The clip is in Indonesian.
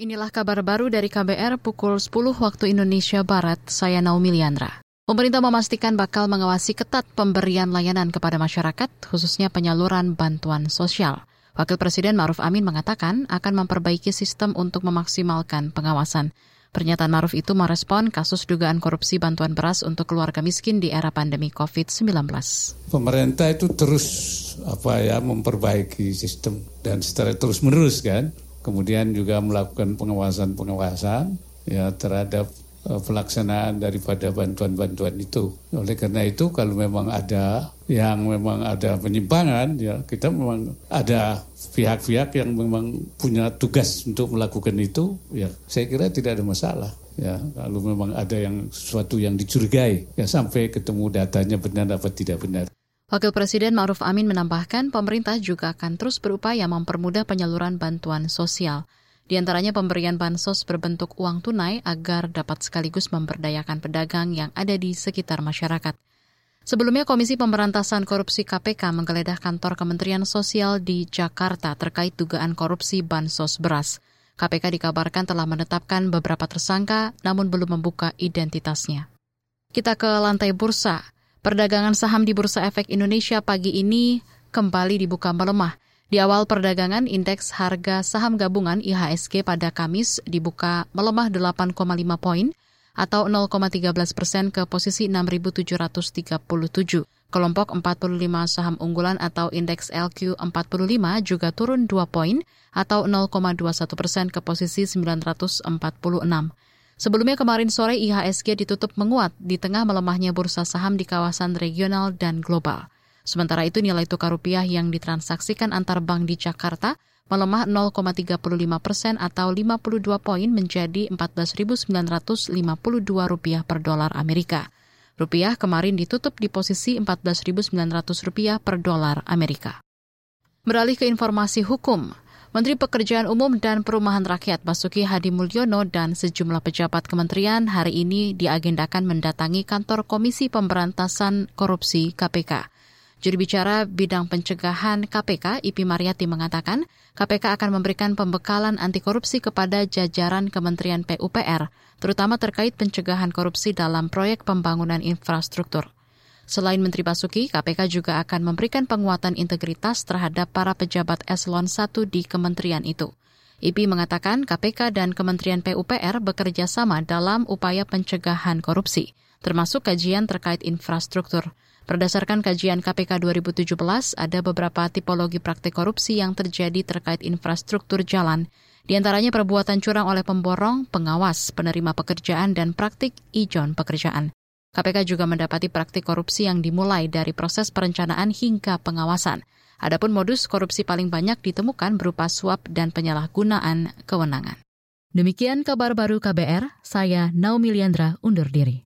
Inilah kabar baru dari KBR pukul 10 waktu Indonesia Barat, saya Naomi Liandra. Pemerintah memastikan bakal mengawasi ketat pemberian layanan kepada masyarakat, khususnya penyaluran bantuan sosial. Wakil Presiden Maruf Amin mengatakan akan memperbaiki sistem untuk memaksimalkan pengawasan. Pernyataan Maruf itu merespon kasus dugaan korupsi bantuan beras untuk keluarga miskin di era pandemi COVID-19. Pemerintah itu terus apa ya memperbaiki sistem dan secara terus menerus kan kemudian juga melakukan pengawasan-pengawasan ya terhadap uh, pelaksanaan daripada bantuan-bantuan itu. Oleh karena itu kalau memang ada yang memang ada penyimpangan ya kita memang ada pihak-pihak yang memang punya tugas untuk melakukan itu ya saya kira tidak ada masalah ya kalau memang ada yang sesuatu yang dicurigai ya sampai ketemu datanya benar atau tidak benar. Wakil Presiden Ma'ruf Amin menambahkan pemerintah juga akan terus berupaya mempermudah penyaluran bantuan sosial. Di antaranya pemberian bansos berbentuk uang tunai agar dapat sekaligus memberdayakan pedagang yang ada di sekitar masyarakat. Sebelumnya Komisi Pemberantasan Korupsi KPK menggeledah kantor Kementerian Sosial di Jakarta terkait dugaan korupsi bansos beras. KPK dikabarkan telah menetapkan beberapa tersangka namun belum membuka identitasnya. Kita ke lantai bursa. Perdagangan saham di Bursa Efek Indonesia pagi ini kembali dibuka melemah. Di awal perdagangan, indeks harga saham gabungan IHSG pada Kamis dibuka melemah 8,5 poin atau 0,13 persen ke posisi 6.737. Kelompok 45 saham unggulan atau indeks LQ45 juga turun 2 poin atau 0,21 persen ke posisi 946. Sebelumnya kemarin sore IHSG ditutup menguat di tengah melemahnya bursa saham di kawasan regional dan global. Sementara itu nilai tukar rupiah yang ditransaksikan antar bank di Jakarta melemah 0,35 persen atau 52 poin menjadi 14.952 rupiah per dolar Amerika. Rupiah kemarin ditutup di posisi 14.900 rupiah per dolar Amerika. Beralih ke informasi hukum, Menteri Pekerjaan Umum dan Perumahan Rakyat Basuki Hadi Mulyono dan sejumlah pejabat kementerian hari ini diagendakan mendatangi kantor Komisi Pemberantasan Korupsi KPK. Juru bicara bidang pencegahan KPK, Ipi Mariati mengatakan, KPK akan memberikan pembekalan anti korupsi kepada jajaran Kementerian PUPR, terutama terkait pencegahan korupsi dalam proyek pembangunan infrastruktur. Selain Menteri Basuki, KPK juga akan memberikan penguatan integritas terhadap para pejabat eselon 1 di kementerian itu. IPI mengatakan KPK dan Kementerian PUPR bekerja sama dalam upaya pencegahan korupsi, termasuk kajian terkait infrastruktur. Berdasarkan kajian KPK 2017, ada beberapa tipologi praktik korupsi yang terjadi terkait infrastruktur jalan, di antaranya perbuatan curang oleh pemborong, pengawas, penerima pekerjaan, dan praktik ijon pekerjaan. KPK juga mendapati praktik korupsi yang dimulai dari proses perencanaan hingga pengawasan. Adapun modus korupsi paling banyak ditemukan berupa suap dan penyalahgunaan kewenangan. Demikian kabar baru KBR, saya Naomi Liandra undur diri.